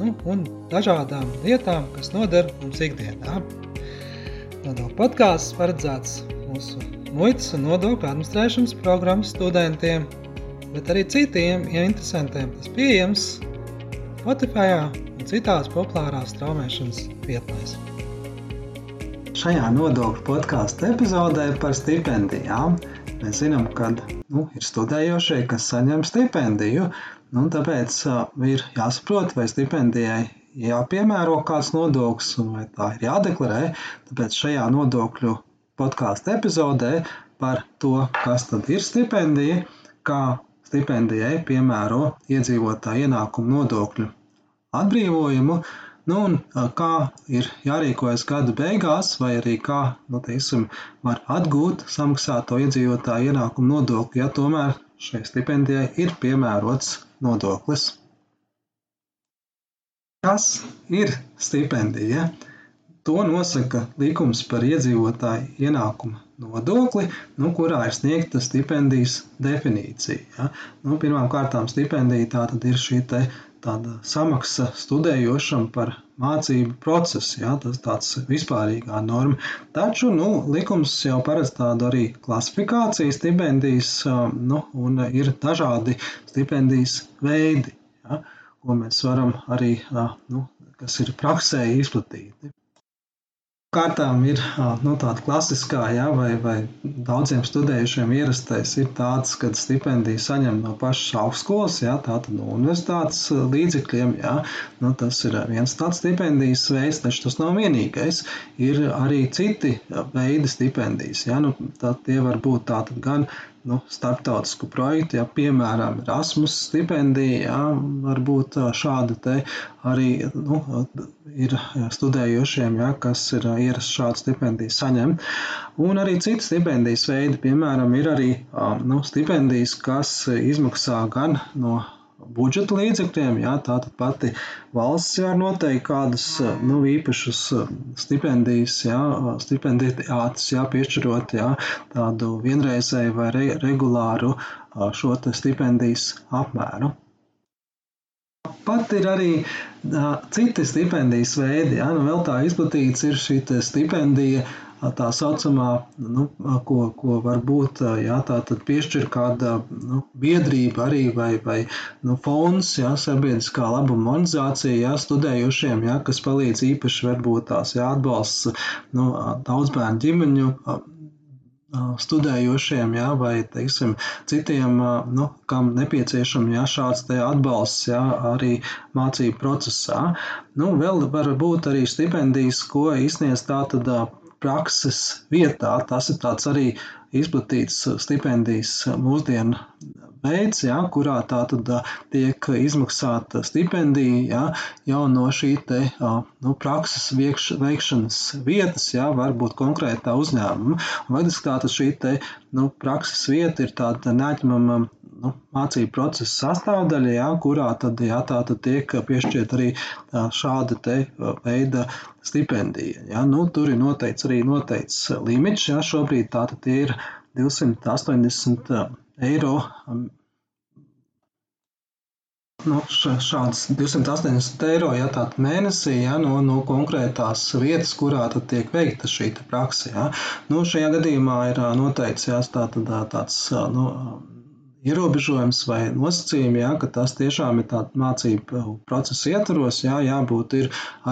nu, un dažādām lietām, kas noder mums ikdienā. Nodokļu podkāsts paredzēts mūsu muitas un nodokļu administrēšanas programmas studentiem, bet arī citiem ja interesantiem. Tas pieejams Spotify un citās populārās straumēšanas vietnēs. Šajā nodokļu podkāstu epizodē par stipendijām mēs zinām, ka nu, ir studējošie, kas saņem stipendiju, Nu, tāpēc ir jāsaprot, vai stipendijai jāpiemēro kāds nodoklis, vai tā ir jādeklarē. Tāpēc šajā nodokļu podkāstu epizodē par to, kas tad ir stipendija, kā stipendijai piemēro iedzīvotāju ienākumu nodokļu atbrīvojumu, nu, un kā ir jārīkojas gada beigās, vai arī kā nu, teiksim, var atgūt samaksāto iedzīvotāju ienākumu nodokli, ja tomēr šai stipendijai ir piemērots nodoklis. Kas ir stipendija? To nosaka likums par iedzīvotāju ienākumu nodokli, nu, kurā ir sniegta stipendijas definīcija. Ja? Nu, Pirmkārt, stipendija tā ir šī tāda samaksa studējošam par mācību procesu. Ja? Tas tāds vispārīgā norma. Taču nu, likums jau paredz tādu arī klasifikāciju stipendijas, nu, un ir dažādi stipendijas veidi, ja? ko mēs varam arī, nu, kas ir praksē izplatīti kārtām ir nu, tāda klasiskā, ja, vai, vai daudziem studējušiem ierastais ir tāds, ka stipendiju saņem no pašas augstskolas, ja, tātad no universitātes līdzekļiem. Ja. Nu, tas ir viens tāds stipendijas veids, taču tas nav vienīgais. Ir arī citi veidi stipendijas. Ja. Nu, tie var būt tātad gan nu, starptautisku projektu, ja, piemēram, Erasmus stipendija, ja, varbūt šāda te arī nu, ir studējošiem, ja, kas ir ierasts šādu stipendiju saņemt. Un arī citas stipendijas veidi, piemēram, ir arī nu, stipendijas, kas izmaksā gan no budžeta līdzekļiem. Jā, tātad pati valsts var noteikt kādas nu, īpašas stipendijas, jā, stipendijātas, jā, piešķirot jā, tādu vienreizēju vai re, regulāru šo stipendijas apmēru. Pat ir arī uh, citi stipendijas veidi. Ja? Nu, vēl tā izplatīts ir šī stipendija uh, tā saucamā, nu, ko, ko varbūt jā, tā tad piešķir kāda nu, biedrība arī vai, vai nu, fonds, jā, sabiedriskā labuma organizācija, jā, studējušiem, jā, kas palīdz īpaši varbūt tās jā, atbalsts nu, daudzbērnu ģimeņu studējošiem, jā, vai teiksim, citiem, nu, kam nepieciešams jā, šāds atbalsts jā, arī mācību procesā. Nu, vēl var būt arī stipendijas, ko izsniedz tātad prakses vietā. Tas ir tāds arī izplatīts stipendijas mūsdienu veids, ja, kurā tā tad tiek izmaksāta stipendija ja, jau no šī te, nu, prakses viekš, veikšanas vietas, ja, varbūt konkrētā uzņēmuma. Faktiski tā tad šī te, nu, prakses vieta ir tāda neatņemama nu, mācību procesa sastāvdaļa, jā, kurā tad, jā, tā tad tiek piešķirt arī šāda te veida stipendija. Jā. Nu, tur ir noteikts arī noteikts limits, jā, šobrīd tā tad ir 280 eiro. Nu, šāds 280 eiro ja, mēnesī ja, no, no konkrētās vietas, kurā tiek veikta šī praksa. Ja. Nu, šajā gadījumā ir noteikts ja, tā, tā, tāds nu, ierobežojums vai nosacījumi, jā, ka tas tiešām ir tāds mācību procesa ietvaros, jā, jābūt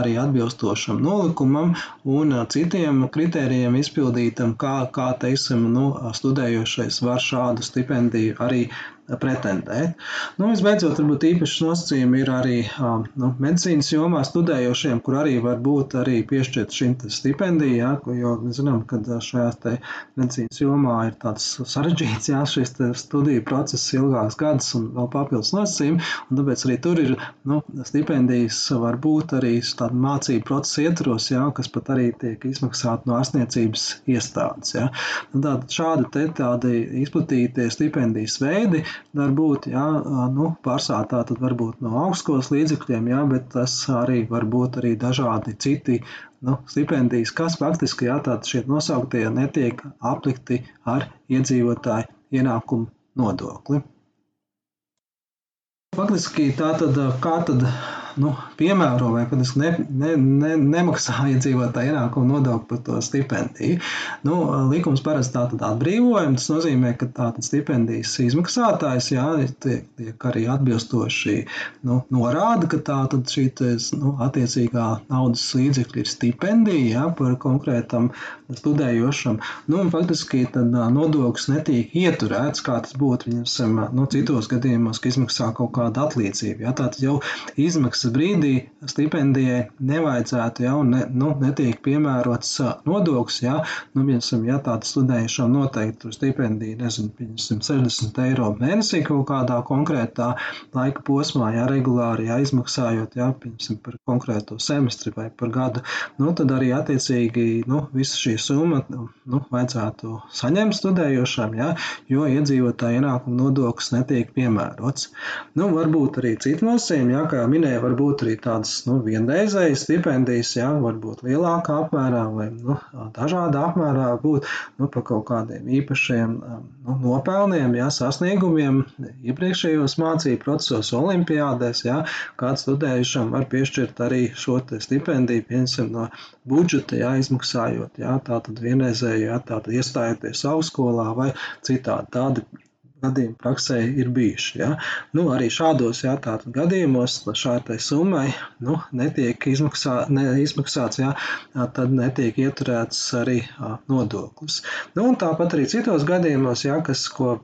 arī atbilstošam nolikumam un citiem kritērijiem izpildītam, kā, kā teiksim, nu, studējošais var šādu stipendiju arī pretendēt. Nu, visbeidzot, varbūt īpaši nosacījumi ir arī nu, medicīnas jomā studējošiem, kur arī var būt arī piešķirt šim stipendiju, jā, jo mēs zinām, ka šajās te medicīnas jomā ir tāds sarežģīts, jā, šis studiju process ilgāks gadus un vēl papildus nosacījumi, un tāpēc arī tur ir, nu, stipendijas var būt arī tāda mācību procesa ietvaros, jā, kas pat arī tiek izmaksāta no ārstniecības iestādes, jā. Nu, tātad šādi te tādi izplatītie stipendijas veidi var būt, jā, nu, pārsvarā tā tad varbūt no augstskolas līdzekļiem, jā, bet tas arī var būt arī dažādi citi nu, stipendijas, kas faktiski, jā, šie nosauktie netiek aplikti ar iedzīvotāju ienākumu nodokli. Faktiski tā tad, kā tad nu, piemēro vai faktiski ne, ne, ne, nemaksā iedzīvotāju ienākumu nodokli par to stipendiju. Nu, likums parasti tātad atbrīvojam, tas nozīmē, ka tātad stipendijas izmaksātājs, jā, tiek, tiek arī atbilstoši nu, norāda, ka tātad šī nu, attiecīgā naudas līdzekļa ir stipendija, jā, par konkrētam studējošam. Nu, faktiski tad nodoklis netiek ieturēts, kā tas būtu, viņam, nu, citos gadījumos, ka izmaksā kaut kādu atlīdzību, jā, tātad jau izmaksā izmaksas brīdī stipendijai nevajadzētu jau ne, nu, netiek piemērots nodoklis. Ja, nu, piemēram, ja tāda studējušam noteikti stipendija, nezinu, piemēram, 60 eiro mēnesī kaut kādā konkrētā laika posmā, ja regulāri ja, izmaksājot, ja, piemēram, par konkrēto semestri vai par gadu, nu, tad arī attiecīgi nu, visa šī summa nu, vajadzētu saņemt studējošam, ja, jo iedzīvotāja ienākuma nodoklis netiek piemērots. Nu, varbūt arī citu nosacījumu, ja, kā minēju, varbūt arī tādas nu, vienreizējas stipendijas, jā, varbūt lielākā apmērā vai nu, dažādā apmērā būt nu, par kaut kādiem īpašiem nu, nopelniem, jā, sasniegumiem iepriekšējos mācību procesos, olimpiādēs, jā, kāds studējušam var piešķirt arī šo stipendiju, piemēram, no budžeta, jā, izmaksājot, jā, tātad vienreizēju, jā, tātad iestājoties augstskolā vai citādi. Tādi gadījumi praksē ir bijuši. Ja? Nu, arī šādos ja, gadījumos šādai summai nu, netiek izmaksā, ne, izmaksāts, ja, tad netiek ieturēts arī nodoklis. Nu, tāpat arī citos gadījumos, ja, kas, ko,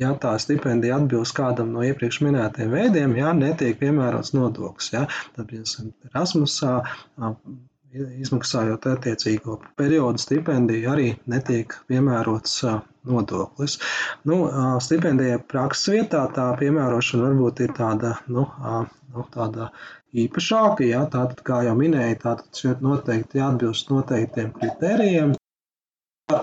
ja tā stipendija atbilst kādam no iepriekš minētajiem veidiem, ja, netiek piemērots nodoklis. Ja? Tad, piemēram, Erasmusā izmaksājot attiecīgo periodu stipendiju, arī netiek piemērots nodoklis. Nu, stipendijai prakses vietā tā piemērošana varbūt ir tāda, nu, nu, tāda īpašāka. Ja? Tātad, kā jau minēju, tātad noteikti jāatbilst noteiktiem kritērijiem.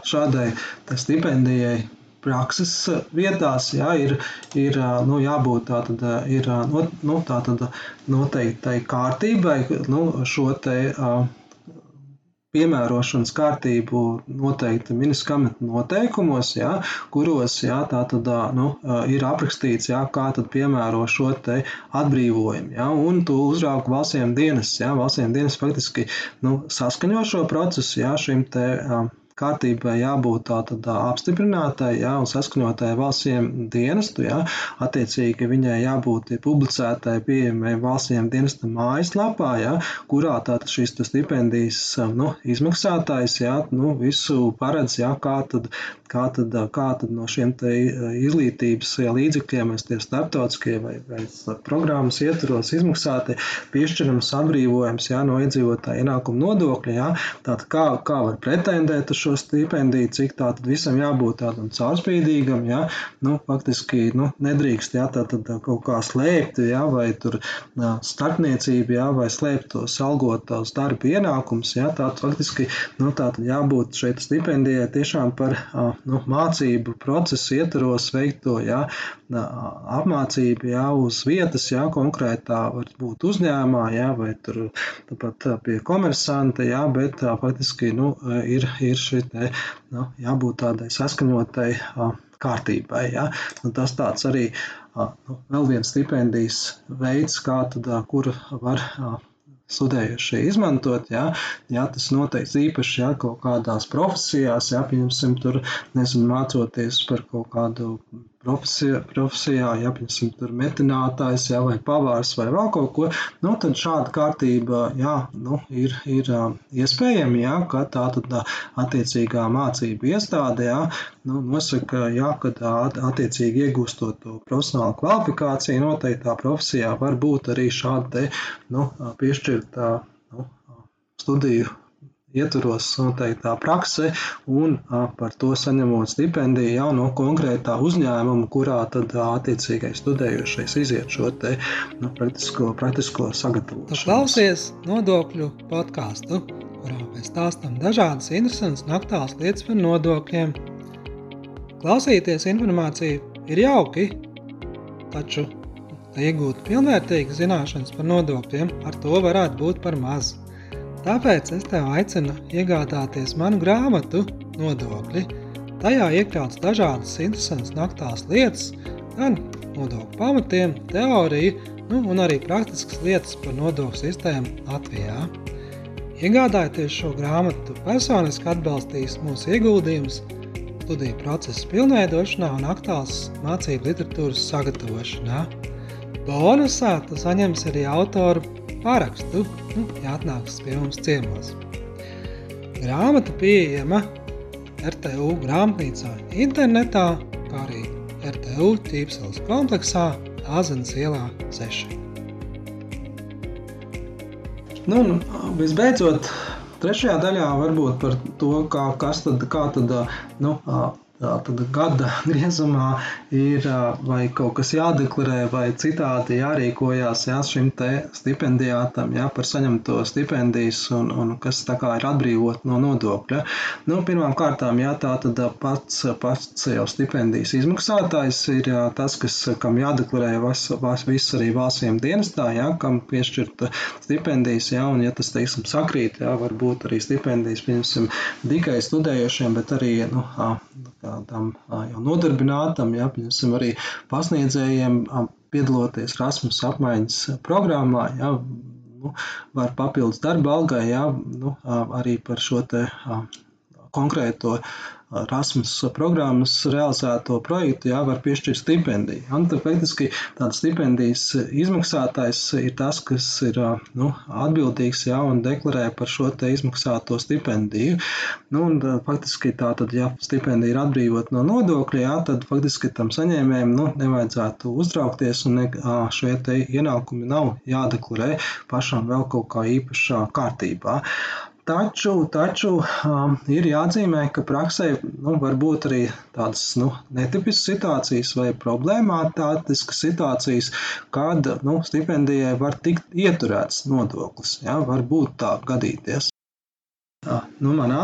Šādai stipendijai prakses vietās jā, ir, ir nu, jābūt tātad, ir, nu, tātad noteiktai kārtībai nu, šo te piemērošanas kārtību noteikti ministra kabineta noteikumos, ja, kuros ja, tātad, nu, ir aprakstīts, ja, kā tad piemēro šo te atbrīvojumu. Ja, un to uzrauga valstsiem dienas. Ja, valstsiem dienas faktiski nu, saskaņo šo procesu ja, šim te kārtībai jābūt tātad apstiprinātai, jā, un saskaņotai valstsiem dienestu, jā, attiecīgi viņai jābūt publicētai pieejamai valstsiem dienesta mājaslapā, jā, kurā tātad šīs stipendijas, nu, izmaksātājs, jā, nu, visu paredz, jā, kā tad, kā tad, kā tad no šiem izglītības līdzekļiem mēs tie starptautiskie vai, vai programmas ietvaros izmaksāti piešķirams atbrīvojums, jā, no iedzīvotāja ienākuma nodokļa, jā, tātad kā, kā var pretendēt uz šo stipendiju, cik tā tad visam jābūt tādam caurspīdīgam, ja, nu, faktiski, nu, nedrīkst, ja, tā tad kaut kā slēpt, ja, vai tur starpniecība, ja, vai slēpt tos algotos darba ienākums, ja, tā faktiski, nu, tā tad jābūt šeit stipendijai tiešām par, nu, mācību procesu ietvaros veikto, ja, apmācību, ja, uz vietas, ja, konkrētā varbūt uzņēmumā, ja, vai tur pat pie komersanta, ja, bet faktiski, nu, ir, ir šī te, nu, jābūt tādai saskaņotai kārtībai. Ja? Nu, tas tāds arī nu, vēl viens stipendijas veids, kā tad, kur var studējušie izmantot. Ja, ja tas noteikts īpaši ja, kaut kādās profesijās, ja, piemēram, tur nezinu, mācoties par kaut kādu profesijā, profesijā ja piemēram tur metinātājs, ja, vai pavārs vai vēl kaut ko, nu, tad šāda kārtība, jā, nu, ir, ir iespējama, ja, ka tā tad attiecīgā mācība iestādē, ja, nu, nosaka, ja, ka tā attiecīgi iegūstot to profesionālu kvalifikāciju noteiktā profesijā var būt arī šāda te, nu, piešķirta, nu, studiju ietvaros noteiktā prakse un par to saņemot stipendiju jau no konkrētā uzņēmuma, kurā tad attiecīgais studējošais iziet šo te nu, praktisko, praktisko sagatavošanu. Klausies nodokļu podkāstu, kurā mēs stāstam dažādas interesantas un aktuālas lietas par nodokļiem. Klausīties informāciju ir jauki, taču, lai iegūtu pilnvērtīgas zināšanas par nodokļiem, ar to varētu būt par mazu. Tāpēc es tev aicinu iegādāties manu grāmatu Nodokļi. Tajā iekļauts dažādas interesantas naktās lietas, gan nodokļu pamatiem, teoriju, nu, un arī praktiskas lietas par nodokļu sistēmu Latvijā. Iegādājoties šo grāmatu, personiski atbalstīs mūsu ieguldījumus studiju procesa pilnveidošanā un aktuālas mācību literatūras sagatavošanā. Bonusā tu saņemsi arī autoru parakstu, nu, ja atnāks pie mums ciemos. Grāmata pieejama RTU grāmatnīcā internetā, kā arī RTU tīpseles kompleksā Āzenes ielā 6. Nu, visbeidzot, trešajā daļā varbūt par to, kā, kas tad, kā tad, nu, Tad gada griezumā ir vai kaut kas jādeklarē, vai citādi jārīkojās jā, šim stipendijātam jā, par saņemto stipendijas, un, un kas ir atbrīvot no nodokļa. Nu, Pirmkārt, tā tad pats, pats jau stipendijas izmaksātājs ir jā, tas, kas, kam jādeklarē viss vas, vis arī valstsiem dienestā, jā, kam piešķirta stipendijas, jā, un ja tas, teiksim, sakrīt, jā, varbūt arī stipendijas, pieņemsim, tikai studējošiem, bet arī, nu, tādam jau nodarbinātam, ja, piemēram, arī pasniedzējiem piedaloties Rasmus apmaiņas programmā, ja, nu, var papildus darba algai, ja, nu, arī par šo te konkrēto Erasmus programmas realizēto projektu jā, var piešķirt stipendiju. Ja? Tad faktiski tāda stipendijas izmaksātājs ir tas, kas ir nu, atbildīgs jā, un deklarē par šo te izmaksāto stipendiju. Nu, un, faktiski tā tad, ja stipendija ir atbrīvot no nodokļa, jā, tad faktiski tam saņēmējiem nu, nevajadzētu uztraukties un ne, šie te ienākumi nav jādeklarē pašam vēl kaut kā īpašā kārtībā. Taču, taču um, ir jāatzīmē, ka praksē nu, var būt arī tādas nu, netipiskas situācijas vai problemātiskas situācijas, kad nu, stipendijai var tikt ieturēts nodoklis. Ja, var būt tā gadīties. Nu, manā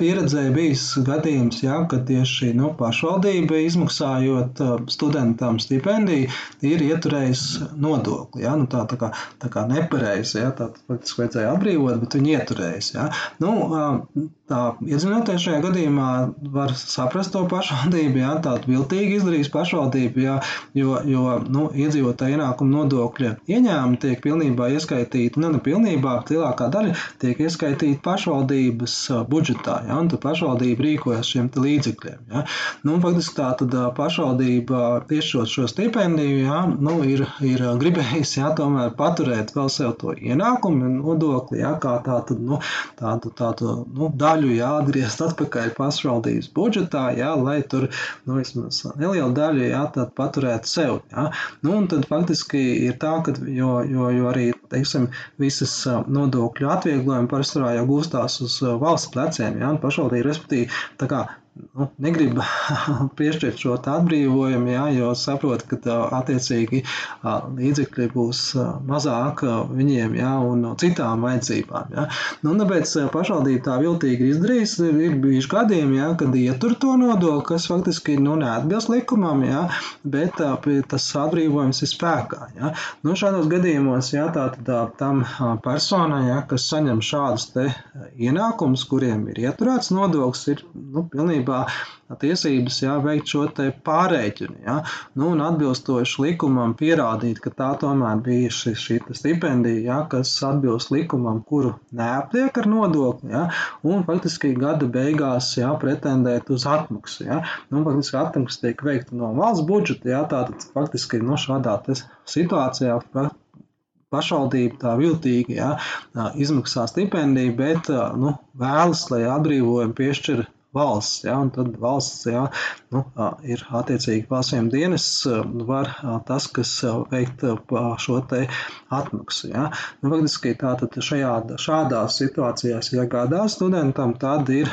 pieredzē bijis gadījums, ja, ka tieši nu, pašvaldība izmaksājot uh, studentam stipendiju, ir ieturējis nodokli. Ja, nu, tā, tā kā, tā kā nepareizi, ja, tā faktiski vajadzēja atbrīvot, bet viņi ieturējis. Ja. Nu, uh, tā iedzinoties šajā gadījumā var saprast to pašvaldību, ja, tādu viltīgi izdarījis pašvaldību, ja, jo, jo nu, iedzīvotāja ienākuma nodokļa ieņēmumi tiek pilnībā ieskaitīti, nu, ne pilnībā, bet lielākā daļa tiek ieskaitīta pašvaldības uh, budžetā ja, un tad pašvaldība rīkojas šiem līdzekļiem. Ja. Nu, faktiski tā tad pašvaldība piešķirot šo stipendiju, ja, nu, ir, ir gribējusi ja, tomēr paturēt vēl sev to ienākumu nodokli, ja, kā tādu, nu, tādu, tādu nu, daļu jāatgriezt atpakaļ pašvaldības budžetā, ja, lai tur nu, vismaz nelielu daļu ja, paturētu sev. Ja. Nu, un tad faktiski ir tā, ka jo, jo, jo arī teiksim, visas nodokļu atvieglojumi parasti jau gūstās uz valsts pleciem. Ja, pašvaldība, respektīvi, tā kā nu, negrib piešķirt šo atbrīvojumu, jā, jo saprot, ka tā, attiecīgi līdzekļi būs mazāk viņiem jā, un citām vajadzībām. Jā. Nu, tāpēc pašvaldība tā viltīgi izdarījis. Ir bijuši gadījumi, jā, kad ietur to nodokli, kas faktiski nu, neatbilst likumam, jā, bet tā, tas atbrīvojums ir spēkā. Jā. Nu, šādos gadījumos jā, tā, tā, tam personai, jā, kas saņem šādus ienākumus, kuriem ir ieturēts nodoklis, ir nu, pilnībā pilnībā tiesības jā, veikt šo pārreķinu. Jā. Nu, un atbilstoši likumam pierādīt, ka tā tomēr bija šī, šī stipendija, jā, kas atbilst likumam, kuru neapliek ar nodokli, jā, un faktiski gada beigās jā, pretendēt uz atmaksu. Jā. Nu, faktiski atmaksa tiek veikta no valsts budžeta, jā, tātad faktiski no šādā situācijā pašvaldība tā viltīgi ja, izmaksā stipendiju, bet nu, vēlas, lai atbrīvojumu piešķir valsts. Ja, tad valsts ja, nu, ir attiecīgi valstsiem dienas, var tas, kas veikt šo te atmaksu. Ja. Nu, faktiski tātad šajā, šādās situācijās, ja gādās studentam, tad ir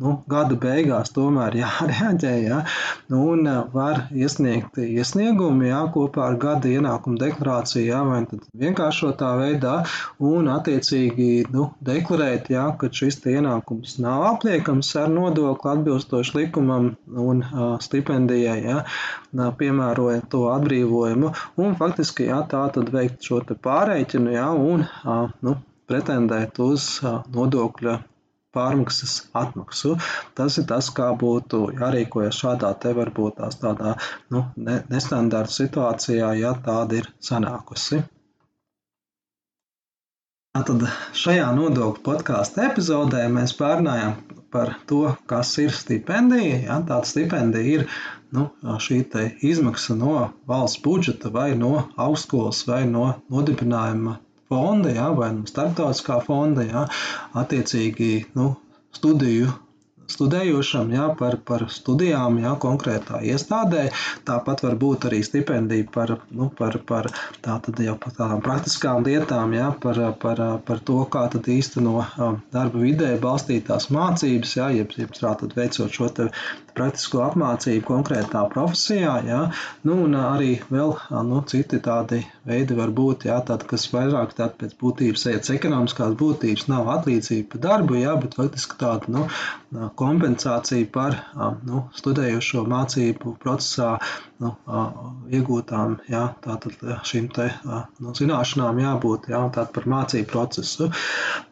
nu, gada beigās tomēr jārēģē ja, nu, un var iesniegt iesniegumu ja, kopā ar gada ienākumu deklarāciju, ja, vai vienkāršotā veidā, un attiecīgi nu, deklarēt, ja, ka šis ienākums nav apliekams ar nodokli nodokli atbilstoši likumam un stipendijai, ja, piemērojot to atbrīvojumu, un faktiski jā, tā tad veikt šo pārreikinu ja, un nu, pretendēt uz nodokļa pārmaksas atmaksu. Tas ir tas, kā būtu jārīkojas šādā te varbūt tās tādā nu, nestandarta situācijā, ja tāda ir sanākusi. Tātad šajā nodokļu podkāstu epizodē mēs pārnājām par to, kas ir stipendija. Ja? Tāda stipendija ir nu, šī izmaksa no valsts budžeta vai no augstskolas vai no nodibinājuma fonda ja? vai no starptautiskā fonda. Ja? Attiecīgi nu, studiju studējošam, jā, par, par studijām jā, konkrētā iestādē. Tāpat var būt arī stipendija par, nu, par, par, tā jau, par tādām praktiskām lietām, jā, par, par, par to, kā īsteno darba vidē balstītās mācības, jā, jeb, jeb tātad veicot šo praktisko apmācību konkrētā profesijā. Jā, nu, un arī vēl nu, citi tādi veidi var būt, jā, tādi, kas vairāk tādi pēc būtības, pēc ekonomiskās būtības nav atlīdzība par darbu, jā, bet faktiski tāda nu, kompensācija par nu, studējošo mācību procesā nu, iegūtām jā, tātad, šīm te, nu, zināšanām jābūt jā, par mācību procesu.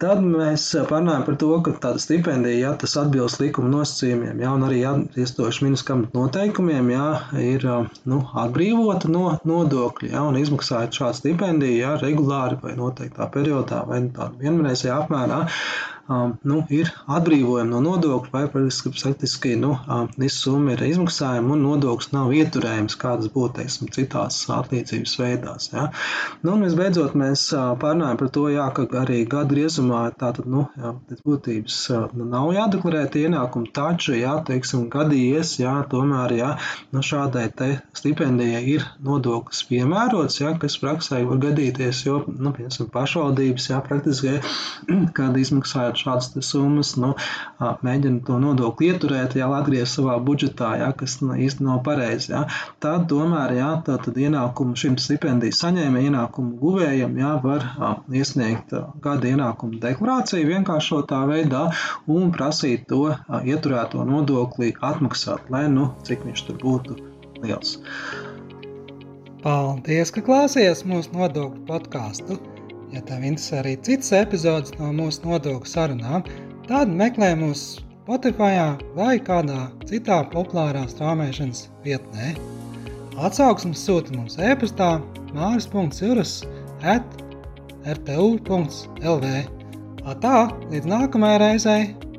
Tad mēs parunājam par to, ka tāda stipendija, ja tas atbilst likuma nosacījumiem, jā, un arī iestājuši ministram noteikumiem, jā, ir nu, atbrīvota no nodokļa, jā, un izmaksājot šādu stipendiju, jā, regulāri vai noteiktā periodā vai tādu vienreizējā apmērā, um, nu, ir atbrīvojumi no nodokļu, vai praktiski nu, um, visa summa ir izmaksājuma un nodoklis nav ieturējums, kādas būtu teiksim, citās atlīdzības veidās. Ja. Nu, un visbeidzot, mēs uh, pārnājam par to, jā, ka arī gadu griezumā tātad, nu, jā, būtības uh, nav jādeklarēt ienākumu, taču, jā, teiksim, gadījies, jā, tomēr, jā, nu, šādai stipendijai ir nodoklis piemērots, jā, kas praksē var gadīties, jo, nu, piemēram, pašvaldības, jā, praktiski, kad izmaksājot šādas summas, nu, mēģina to nodokli ieturēt, jau atgriezt savā budžetā, ja, kas nu, īsti nav pareizi. Ja. Tad tomēr ja, tā, tad ienākumu šim stipendiju saņēmējam, ienākumu guvējam, ja, var iesniegt gada ienākumu deklarāciju vienkāršotā veidā un prasīt to ieturēto nodokli atmaksāt, lai nu cik viņš tur būtu liels. Paldies, ka klausījāties mūsu nodokļu podkāstu! Ja tev interesē arī citas epizodes no mūsu nodokļu sarunām, tad meklē mūs Spotify vai kādā citā populārā straumēšanas vietnē. Atsauksmes sūta mums e-pastā māris.cirus at rtu.lv. Tā, līdz nākamajai reizei!